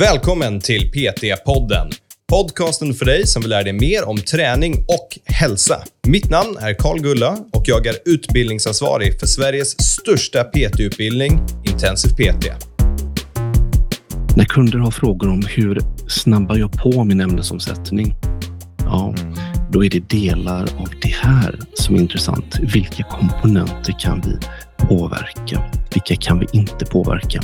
Välkommen till PT-podden. Podcasten för dig som vill lära dig mer om träning och hälsa. Mitt namn är Karl Gulla och jag är utbildningsansvarig för Sveriges största PT-utbildning, Intensiv PT. När kunder har frågor om hur snabbar jag på min ämnesomsättning? Ja, då är det delar av det här som är intressant. Vilka komponenter kan vi påverka? Vilka kan vi inte påverka?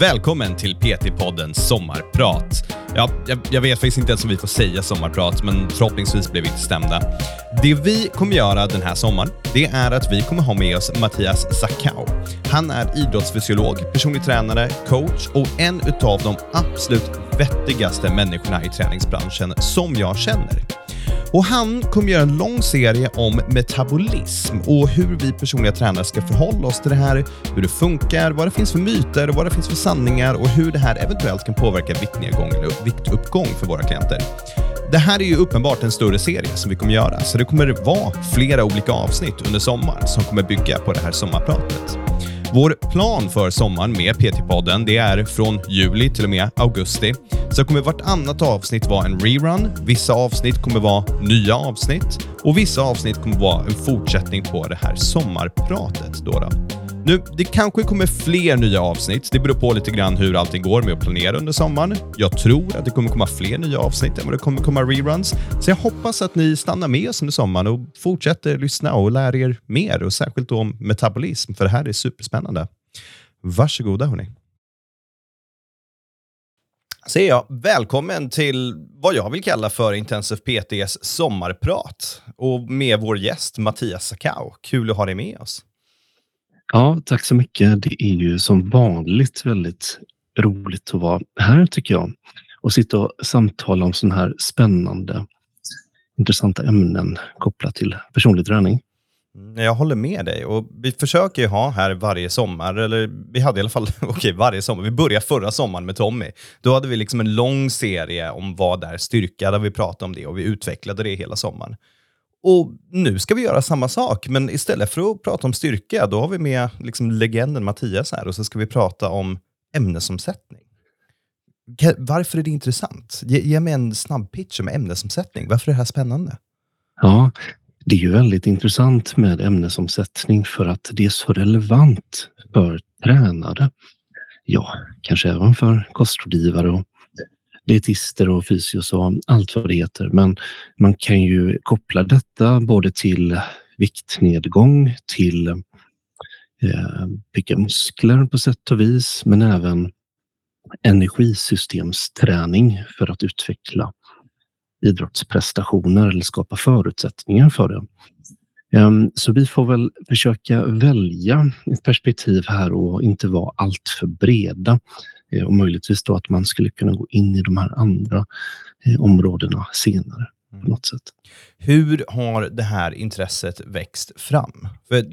Välkommen till PT-podden Sommarprat. Ja, jag, jag, vet faktiskt inte ens om vi får säga sommarprat, men förhoppningsvis blir vi inte stämda. Det vi kommer göra den här sommaren, det är att vi kommer ha med oss Mattias Zakau. Han är idrottsfysiolog, personlig tränare, coach och en utav de absolut vettigaste människorna i träningsbranschen som jag känner. Och Han kommer göra en lång serie om metabolism och hur vi personliga tränare ska förhålla oss till det här, hur det funkar, vad det finns för myter och vad det finns för sanningar och hur det här eventuellt kan påverka viktnedgång eller viktuppgång för våra klienter. Det här är ju uppenbart en större serie som vi kommer göra, så det kommer vara flera olika avsnitt under sommaren som kommer bygga på det här sommarpratet. Vår plan för sommaren med PT-podden det är från juli till och med augusti. Så kommer vartannat avsnitt vara en rerun, vissa avsnitt kommer vara nya avsnitt och vissa avsnitt kommer vara en fortsättning på det här sommarpratet. Då, då. Nu, det kanske kommer fler nya avsnitt. Det beror på lite grann hur allting går med att planera under sommaren. Jag tror att det kommer komma fler nya avsnitt än vad det kommer komma reruns. Så jag hoppas att ni stannar med oss under sommaren och fortsätter lyssna och lär er mer och särskilt om metabolism, för det här är superspännande. Varsågoda hörni. Säger jag välkommen till vad jag vill kalla för Intensive PTs sommarprat och med vår gäst Mattias Sakau. Kul att ha dig med oss. Ja, tack så mycket. Det är ju som vanligt väldigt roligt att vara här tycker jag och sitta och samtala om sådana här spännande, intressanta ämnen kopplat till personlig träning. Mm, jag håller med dig och vi försöker ju ha här varje sommar, eller vi hade i alla fall, okej okay, varje sommar, vi började förra sommaren med Tommy. Då hade vi liksom en lång serie om vad är styrka, där vi pratade om det och vi utvecklade det hela sommaren. Och nu ska vi göra samma sak, men istället för att prata om styrka, då har vi med liksom legenden Mattias här och så ska vi prata om ämnesomsättning. Varför är det intressant? Ge, ge mig en snabb pitch om ämnesomsättning. Varför är det här spännande? Ja, det är ju väldigt intressant med ämnesomsättning för att det är så relevant för tränare. Ja, kanske även för kostrådgivare och dietister och fysios och allt vad det heter. Men man kan ju koppla detta både till viktnedgång, till eh, bygga muskler på sätt och vis, men även energisystemsträning för att utveckla idrottsprestationer eller skapa förutsättningar för det. Ehm, så vi får väl försöka välja ett perspektiv här och inte vara alltför breda. Eh, och möjligtvis då att man skulle kunna gå in i de här andra eh, områdena senare. På mm. något sätt. Hur har det här intresset växt fram? För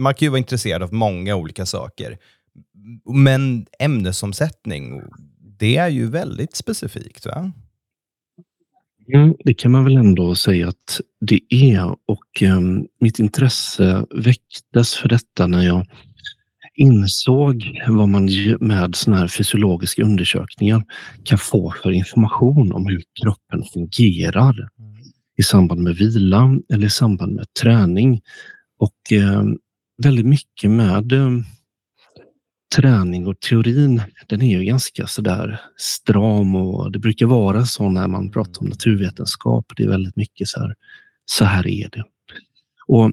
man kan ju vara intresserad av många olika saker. Men ämnesomsättning, det är ju väldigt specifikt. va? Mm, det kan man väl ändå säga att det är och um, mitt intresse väcktes för detta när jag insåg vad man med såna här fysiologiska undersökningar kan få för information om hur kroppen fungerar i samband med vila eller i samband med träning. Och eh, väldigt mycket med eh, träning och teorin, den är ju ganska sådär stram och det brukar vara så när man pratar om naturvetenskap. Det är väldigt mycket så här, så här är det. Och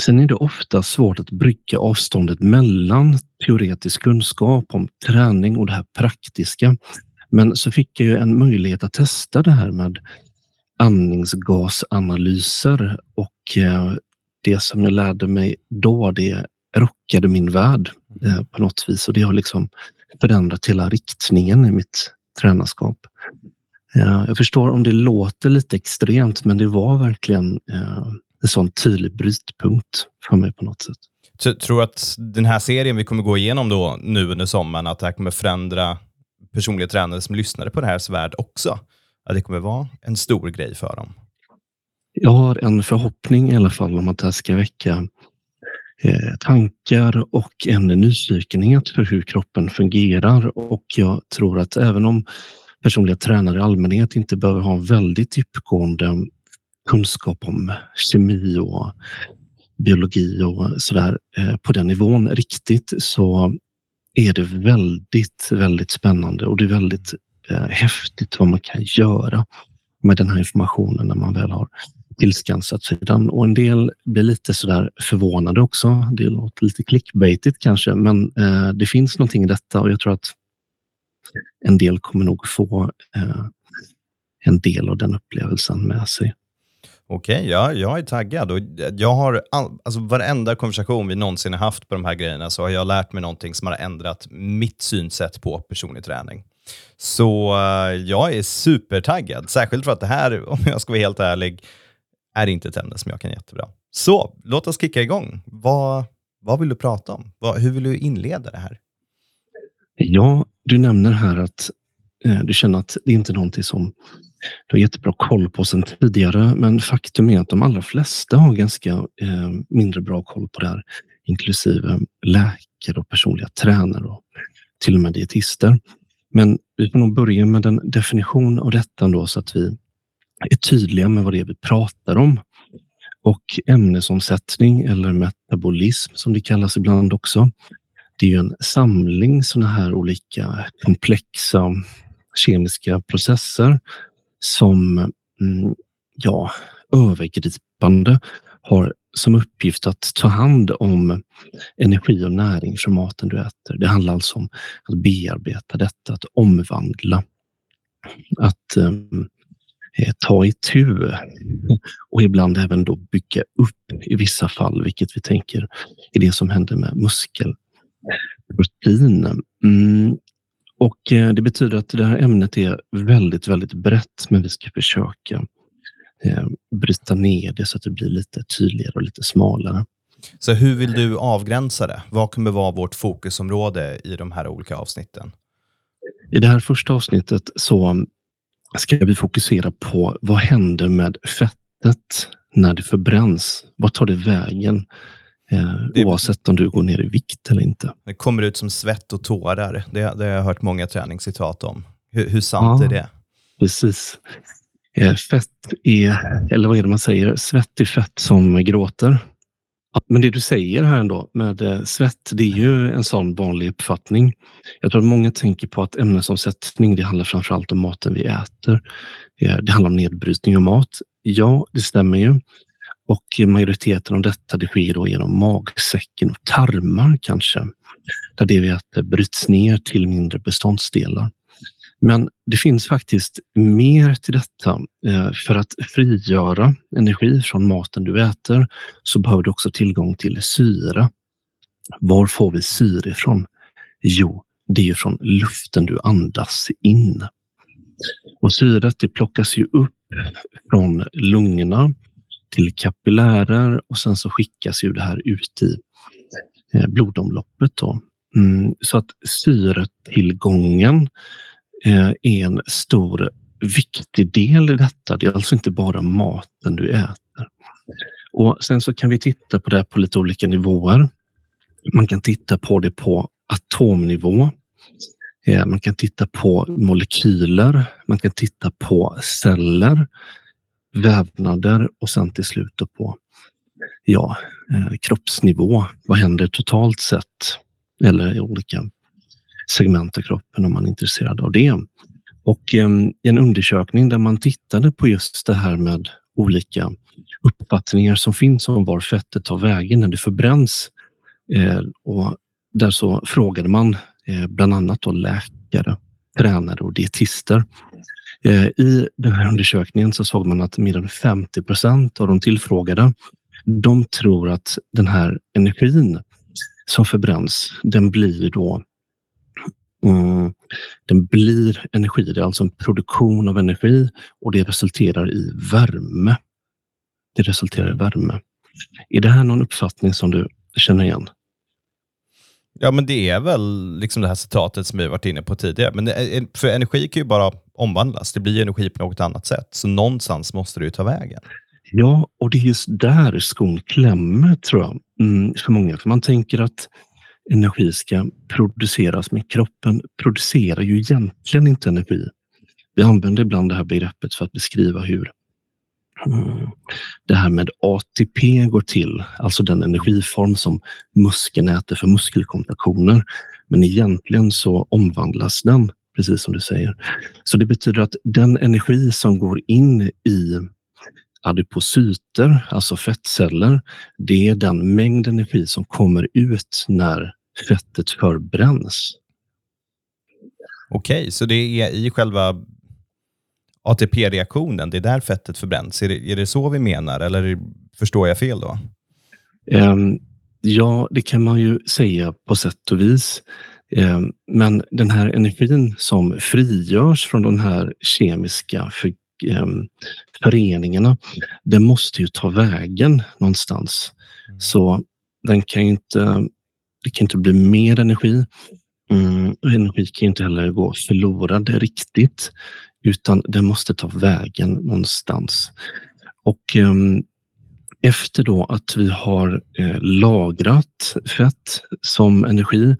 Sen är det ofta svårt att brygga avståndet mellan teoretisk kunskap om träning och det här praktiska. Men så fick jag ju en möjlighet att testa det här med andningsgasanalyser och eh, det som jag lärde mig då, det rockade min värld eh, på något vis och det har liksom förändrat hela riktningen i mitt tränarskap. Eh, jag förstår om det låter lite extremt, men det var verkligen en sån tydlig brytpunkt för mig på något sätt. Så tror att den här serien vi kommer gå igenom då nu under sommaren, att det här kommer förändra personliga tränare som lyssnade på det här värld också? Att det kommer vara en stor grej för dem? Jag har en förhoppning i alla fall om att det här ska väcka eh, tankar och en nyfikenhet för hur kroppen fungerar. Och jag tror att även om personliga tränare i allmänhet inte behöver ha en väldigt djupgående kunskap om kemi och biologi och sådär eh, på den nivån riktigt så är det väldigt, väldigt spännande och det är väldigt eh, häftigt vad man kan göra med den här informationen när man väl har tillskansat sig den. Och en del blir lite sådär förvånade också. Det låter lite clickbaitigt kanske, men eh, det finns någonting i detta och jag tror att en del kommer nog få eh, en del av den upplevelsen med sig. Okej, okay, ja, jag är taggad. Och jag har all, alltså varenda konversation vi någonsin har haft på de här grejerna så har jag lärt mig någonting som har ändrat mitt synsätt på personlig träning. Så eh, jag är supertaggad, särskilt för att det här, om jag ska vara helt ärlig, är inte ett ämne som jag kan jättebra. Så låt oss kicka igång. Vad, vad vill du prata om? Vad, hur vill du inleda det här? Ja, du nämner här att eh, du känner att det inte är någonting som du har jättebra koll på sedan tidigare. Men faktum är att de allra flesta har ganska eh, mindre bra koll på det här, inklusive läkare och personliga tränare och till och med dietister. Men vi får nog börja med en definition av detta då, så att vi är tydliga med vad det är vi pratar om. Och ämnesomsättning eller metabolism som det kallas ibland också. Det är en samling sådana här olika komplexa kemiska processer som mm, ja, övergripande har som uppgift att ta hand om energi och näring från maten du äter. Det handlar alltså om att bearbeta detta, att omvandla, att um, ta itu och ibland även då bygga upp i vissa fall, vilket vi tänker är det som händer med muskelprotein. Mm. Och eh, det betyder att det här ämnet är väldigt, väldigt brett, men vi ska försöka eh, bryta ner det så att det blir lite tydligare och lite smalare. Så hur vill du avgränsa det? Vad kommer vara vårt fokusområde i de här olika avsnitten? I det här första avsnittet så ska vi fokusera på vad händer med fettet när det förbränns? Vad tar det vägen? Eh, det, oavsett om du går ner i vikt eller inte. Det kommer ut som svett och tårar. Det, det har jag hört många träningscitat om. Hur, hur sant ja, är det? Precis. Eh, fett är, eller vad är det man säger? Svett är fett som gråter. Men det du säger här ändå med eh, svett, det är ju en sån vanlig uppfattning. Jag tror att många tänker på att ämnesomsättning, det handlar framför allt om maten vi äter. Det handlar om nedbrytning av mat. Ja, det stämmer ju. Och majoriteten av detta det sker då genom magsäcken och tarmar kanske, där det vi äter bryts ner till mindre beståndsdelar. Men det finns faktiskt mer till detta. Eh, för att frigöra energi från maten du äter så behöver du också tillgång till syre. Var får vi syre ifrån? Jo, det är från luften du andas in. Och syret det plockas ju upp från lungorna till kapillärer och sen så skickas ju det här ut i eh, blodomloppet. Då. Mm, så att syretillgången Eh, en stor viktig del i detta. Det är alltså inte bara maten du äter. Och Sen så kan vi titta på det på lite olika nivåer. Man kan titta på det på atomnivå. Eh, man kan titta på molekyler. Man kan titta på celler vävnader och sen till slut på ja, eh, kroppsnivå. Vad händer totalt sett? Eller olika segment av kroppen om man är intresserad av det. Och ehm, en undersökning där man tittade på just det här med olika uppfattningar som finns om var fettet tar vägen när det förbränns. Eh, och där så frågade man eh, bland annat då läkare, tränare och dietister eh, I den här undersökningen så såg man att mer än 50 procent av de tillfrågade, de tror att den här energin som förbränns, den blir då mm, den blir energi. Det är alltså en produktion av energi och det resulterar i värme. Det resulterar i värme. Är det här någon uppfattning som du känner igen? Ja, men det är väl liksom det här citatet som vi varit inne på tidigare. Men det, för energi kan ju bara omvandlas. Det blir energi på något annat sätt. Så någonstans måste det ju ta vägen. Ja, och det är just där skon klämmer tror jag, mm, för många. För man tänker att energi ska produceras, men kroppen producerar ju egentligen inte energi. Vi använder ibland det här begreppet för att beskriva hur eh, det här med ATP går till, alltså den energiform som muskeln äter för muskelkontraktioner. Men egentligen så omvandlas den, precis som du säger. Så det betyder att den energi som går in i adipocyter, alltså fettceller, det är den mängd energi som kommer ut när fettet förbränns. Okej, så det är i själva ATP-reaktionen, det är där fettet förbränns. Är det, är det så vi menar, eller förstår jag fel då? Um, ja, det kan man ju säga på sätt och vis. Um, men den här energin som frigörs från de här kemiska för, um, föreningarna, den måste ju ta vägen någonstans. Mm. Så den kan inte, det kan inte bli mer energi. Mm, energi kan inte heller gå förlorad riktigt, utan den måste ta vägen någonstans. Och um, efter då att vi har eh, lagrat fett som energi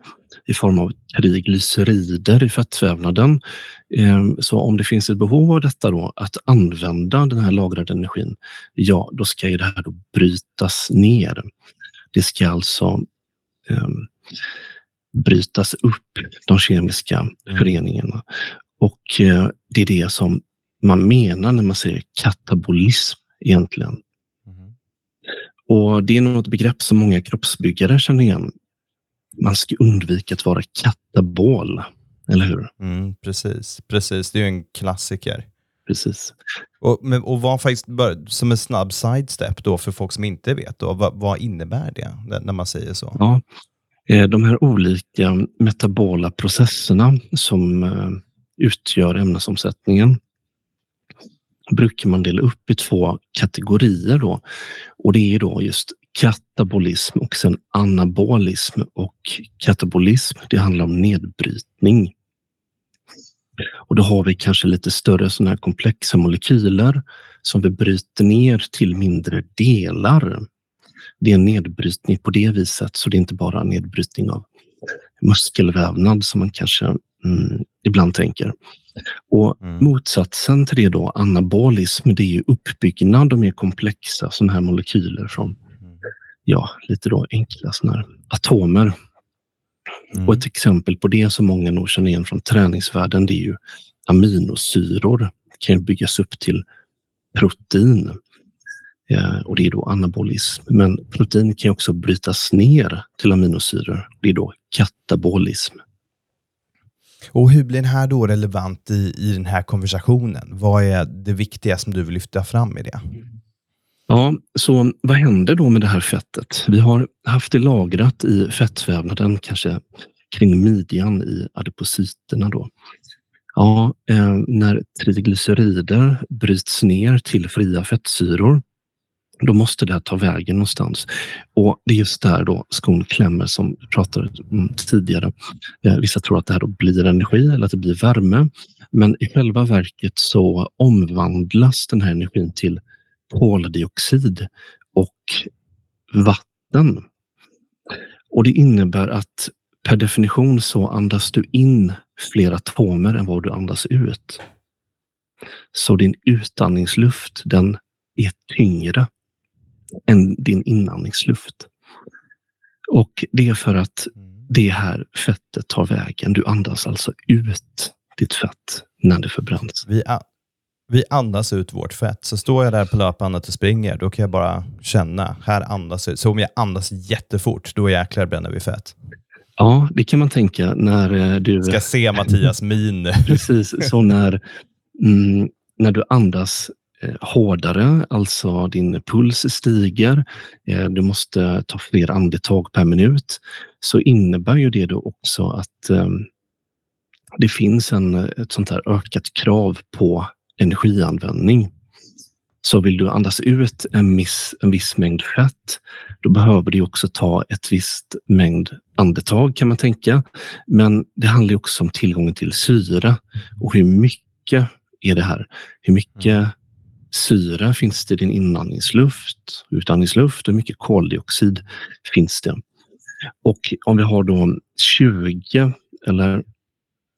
i form av triglycerider i fettvävnaden. Eh, så om det finns ett behov av detta då, att använda den här lagrade energin, ja, då ska ju det här då brytas ner. Det ska alltså brytas upp, de kemiska mm. föreningarna. Och eh, det är det som man menar när man säger katabolism egentligen. Mm. Och Det är något begrepp som många kroppsbyggare känner igen. Man ska undvika att vara katabol, eller hur? Mm, precis, precis. Det är ju en klassiker. Precis. Och, men, och vad faktiskt, som en snabb sidestep då för folk som inte vet, då, vad, vad innebär det när man säger så? Ja, eh, de här olika metabola processerna som eh, utgör ämnesomsättningen brukar man dela upp i två kategorier. Då. Och Det är då just katabolism och sen anabolism. Och katabolism, det handlar om nedbrytning. Och då har vi kanske lite större sådana här komplexa molekyler som vi bryter ner till mindre delar. Det är en nedbrytning på det viset, så det är inte bara nedbrytning av muskelvävnad som man kanske mm, ibland tänker. Och mm. Motsatsen till det då, anabolism, det är ju uppbyggnad och mer komplexa sådana här molekyler från mm. ja, lite då enkla sådana här atomer. Mm. Och ett exempel på det som många nog känner igen från träningsvärlden, det är ju aminosyror. Det kan byggas upp till protein. Eh, och det är då anabolism. Men protein kan också brytas ner till aminosyror. Det är då katabolism. Och hur blir den här då relevant i, i den här konversationen? Vad är det viktiga som du vill lyfta fram i det? Ja, så vad händer då med det här fettet? Vi har haft det lagrat i fettvävnaden, kanske kring midjan i adipocyterna. Då. Ja, eh, när triglycerider bryts ner till fria fettsyror då måste det ta vägen någonstans. Och det är just där då skon klämmer som vi pratade om tidigare. Eh, vissa tror att det här då blir energi eller att det blir värme. Men i själva verket så omvandlas den här energin till koldioxid och vatten. Och det innebär att per definition så andas du in fler atomer än vad du andas ut. Så din utandningsluft den är tyngre än din inandningsluft. Och det är för att mm. det här fettet tar vägen. Du andas alltså ut ditt fett när det förbränns. Vi, vi andas ut vårt fett. Så står jag där på löpbandet och springer, då kan jag bara känna, här andas ut. Så om jag andas jättefort, då jäklar bränner vi fett. Ja, det kan man tänka när eh, du... Ska se Mattias min. Precis, så när, mm, när du andas Eh, hårdare, alltså din puls stiger, eh, du måste ta fler andetag per minut, så innebär ju det då också att ehm, det finns en, ett sånt här ökat krav på energianvändning. Så vill du andas ut en viss, en viss mängd fett, då behöver du också ta ett visst mängd andetag kan man tänka. Men det handlar också om tillgången till syre och hur mycket är det här? Hur mycket syre finns det i din inandningsluft, utandningsluft och mycket koldioxid finns det. Och om vi har då 20 eller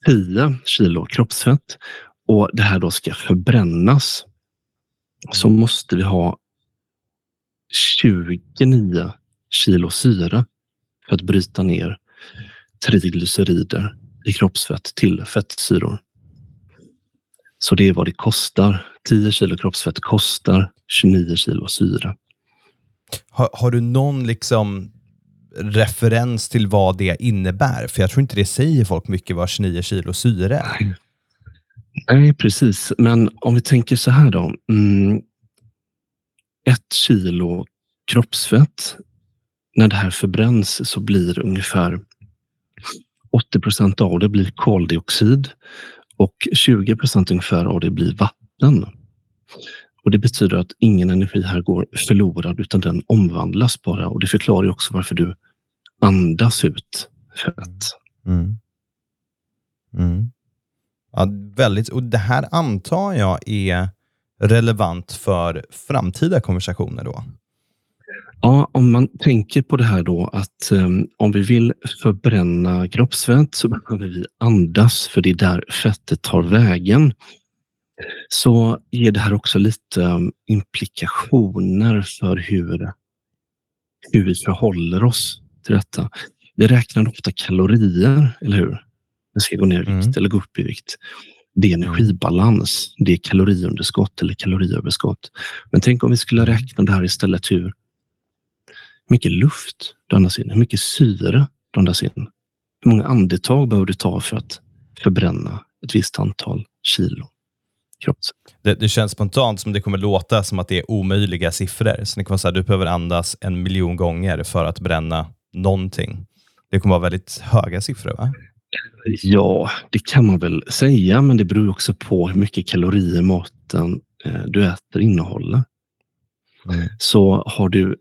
10 kilo kroppsfett och det här då ska förbrännas så måste vi ha 29 kilo syre för att bryta ner triglycerider i kroppsfett till fettsyror. Så det är vad det kostar. 10 kilo kroppsfett kostar 29 kilo syre. Har, har, du någon liksom referens till vad det innebär? För jag tror inte det säger folk mycket vad 29 kilo syre är. Nej, Nej, precis. Men om vi tänker så här då. Mm, ett kilo kroppsfett, när det här förbränns så blir ungefär 80 procent av det blir koldioxid och 20 procent ungefär av det blir vatten. Och Det betyder att ingen energi här går förlorad utan den omvandlas bara och det förklarar också varför du andas ut fett. Mm. Mm. mm. Ja, väldigt, och Det här antar jag är relevant för framtida konversationer då? Ja, om man tänker på det här då att um, om vi vill förbränna kroppsfett så behöver vi andas för det är där fettet tar vägen. Så ger det här också lite um, implikationer för hur, hur vi förhåller oss till detta. Vi räknar ofta kalorier, eller hur? Det ska gå ner i vikt mm. eller gå upp i vikt. Det är energibalans, det är kaloriunderskott eller kaloriöverskott. Men tänk om vi skulle mm. räkna det här istället hur mycket luft du andas in, hur mycket syre du andas in. Hur många andetag behöver du ta för att förbränna ett visst antal kilo kroppsfett? Det, det, känns spontant som det kommer låta som att det är omöjliga siffror. Så det kommer vara så här, du behöver andas en miljon gånger för att bränna någonting. Det kommer vara väldigt höga siffror, va? Ja, det kan man väl säga, men det beror också på hur mycket kalorier maten eh, du äter innehåller. Mm. Så har du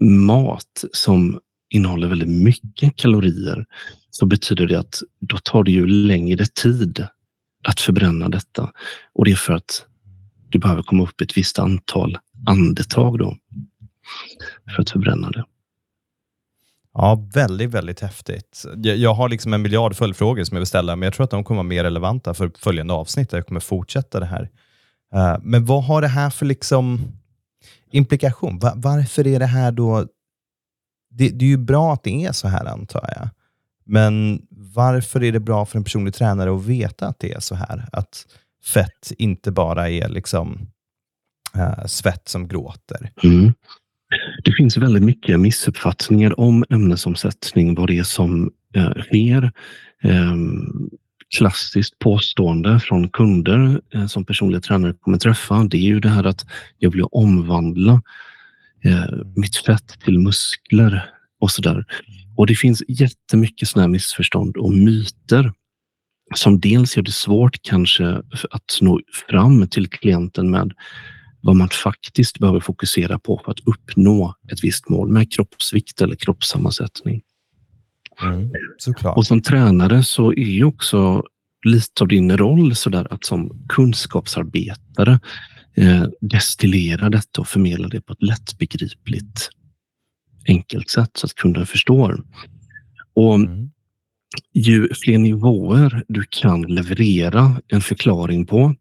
mat som innehåller väldigt mycket kalorier så betyder det att då tar det ju längre tid att förbränna detta. Och det är för att du behöver komma upp ett visst antal andetag då för att förbränna det. Ja, väldigt, väldigt häftigt. Jag, jag har liksom en miljard följdfrågor som jag vill ställa, men jag tror att de kommer vara mer relevanta för följande avsnitt där jag kommer fortsätta det här. Uh, men vad har det här för liksom implikation? Va varför är det här då... Det, det, är ju bra att det är så här, antar jag. Men varför är det bra för en personlig tränare att veta att det är så här? Att fett inte bara är liksom uh, svett som gråter. Mm. Det finns väldigt mycket missuppfattningar om ämnesomsättning, vad det är som eh, sker. Eh, klassiskt påstående från kunder eh, som personliga tränare kommer träffa, det är ju det här att jag vill omvandla eh, mitt fett till muskler och så där. Och det finns jättemycket sådana missförstånd och myter som dels gör det svårt kanske att nå fram till klienten med vad man faktiskt behöver fokusera på för att uppnå ett visst mål med kroppsvikt eller kroppssammansättning. Mm, och som tränare så är ju också lite av din roll så där att som kunskapsarbetare eh, destillera detta och förmedla det på ett lättbegripligt enkelt sätt så att kunden förstår. Och mm. Ju fler nivåer du kan leverera en förklaring på,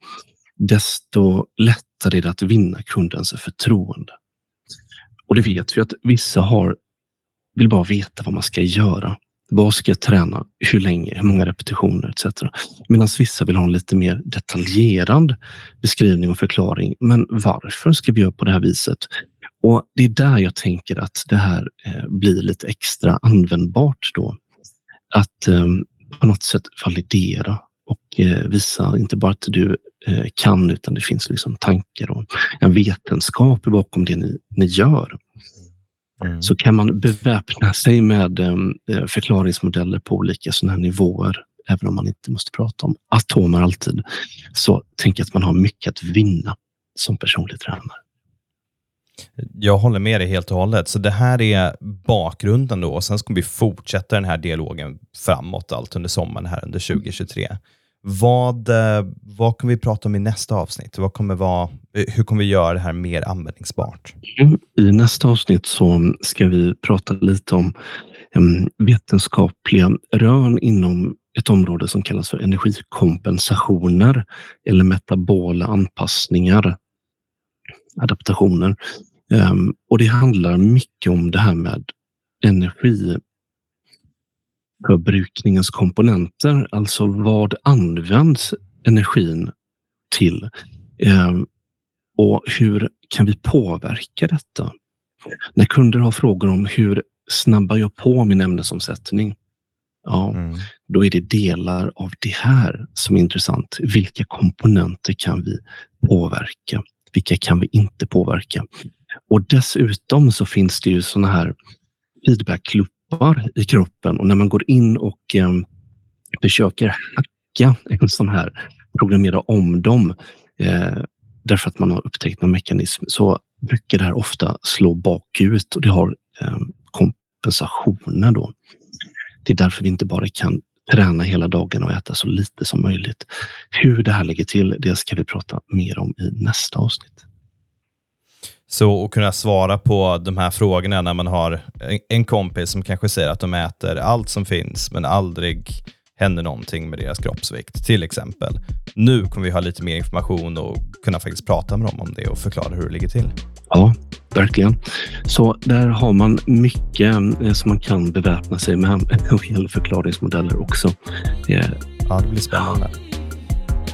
desto lättare är det att vinna kundens förtroende. Och det vet vi att vissa har, vill bara veta vad man ska göra. Vad ska jag träna? Hur länge? Hur många repetitioner etc. Medan vissa vill ha en lite mer detaljerad beskrivning och förklaring. Men varför ska vi göra på det här viset? Och Det är där jag tänker att det här eh, blir lite extra användbart då. Att eh, på något sätt validera eh, visa inte bara att du eh, kan utan det finns liksom tankar och en vetenskap bakom det ni, ni gör. Mm. Så kan man beväpna sig med eh, förklaringsmodeller på olika sådana här nivåer, även om man inte måste prata om atomer alltid, så tänker jag att man har mycket att vinna som personlig tränare. Jag håller med dig helt och hållet. Så det här är bakgrunden då och sen ska vi fortsätta den här dialogen framåt allt under sommaren här under 2023. Vad, eh, vad kommer vi prata om i nästa avsnitt? Vad kommer vara, eh, hur kommer vi göra det här mer användningsbart? Mm, I nästa avsnitt så ska vi prata lite om vetenskapliga rön inom ett område som kallas för energikompensationer eller metabola anpassningar, adaptationer. Och det handlar mycket om det här med energi energiförbrukningens komponenter, alltså vad används energin till? Um, och hur kan vi påverka detta? När kunder har frågor om hur snabbar jag på min ämnesomsättning? Ja, mm. då är det delar av det här som är intressant. Vilka komponenter kan vi påverka? Vilka kan vi inte påverka? Och dessutom så finns det ju såna här feedbackluppar i kroppen och när man går in och eh, försöker hacka en sån här, programmera om dem eh, därför att man har upptäckt någon mekanism, så brukar det här ofta slå bakut och det har eh, kompensationer då. Det är därför vi inte bara kan träna hela dagen och äta så lite som möjligt. Hur det här ligger till, det ska vi prata mer om i nästa avsnitt. Så att kunna svara på de här frågorna när man har en kompis som kanske säger att de äter allt som finns, men aldrig händer någonting med deras kroppsvikt, till exempel. Nu kommer vi ha lite mer information och kunna faktiskt prata med dem om det och förklara hur det ligger till. Ja, verkligen. Så där har man mycket eh, som man kan beväpna sig med och förklaringsmodeller också. Ja, det blir spännande. Ja,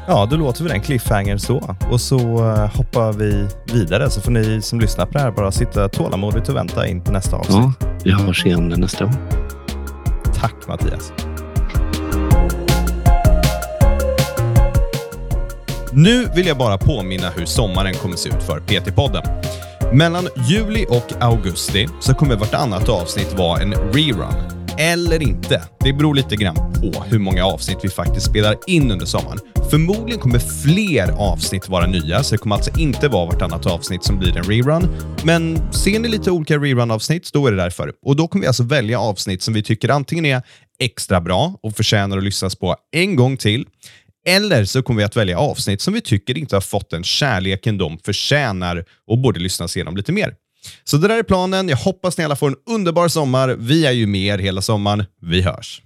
då låter vi den cliffhanger så och så eh, hoppar vi vidare så får ni som lyssnar på det här bara sitta tålamodigt och vänta in på nästa avsnitt. Ja, vi hörs igen nästa gång. Tack Mattias. Nu vill jag bara påminna hur sommaren kommer se ut för PT-podden. Mellan juli och augusti så kommer vartannat avsnitt vara en rerun. Eller inte. Det beror lite grann på hur många avsnitt vi faktiskt spelar in under sommaren. Förmodligen kommer fler avsnitt vara nya, så det kommer alltså inte vara vartannat avsnitt som blir en rerun. Men ser ni lite olika rerun-avsnitt, då är det därför. Och då kommer vi alltså välja avsnitt som vi tycker antingen är extra bra och förtjänar att lyssnas på en gång till, eller så kommer vi att välja avsnitt som vi tycker inte har fått den kärleken de förtjänar och borde lyssnas igenom lite mer. Så det där är planen. Jag hoppas ni alla får en underbar sommar. Vi är ju med er hela sommaren. Vi hörs!